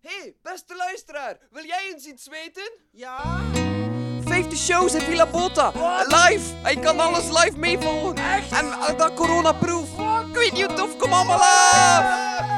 hey, beste luisteraar, wil jij eens iets weten? Ja? 50 shows in Villa Bota. Live. hij kan alles live meevolgen. Echt? En eh, dat coronaproof. Ik weet niet hoe tof, kom allemaal af.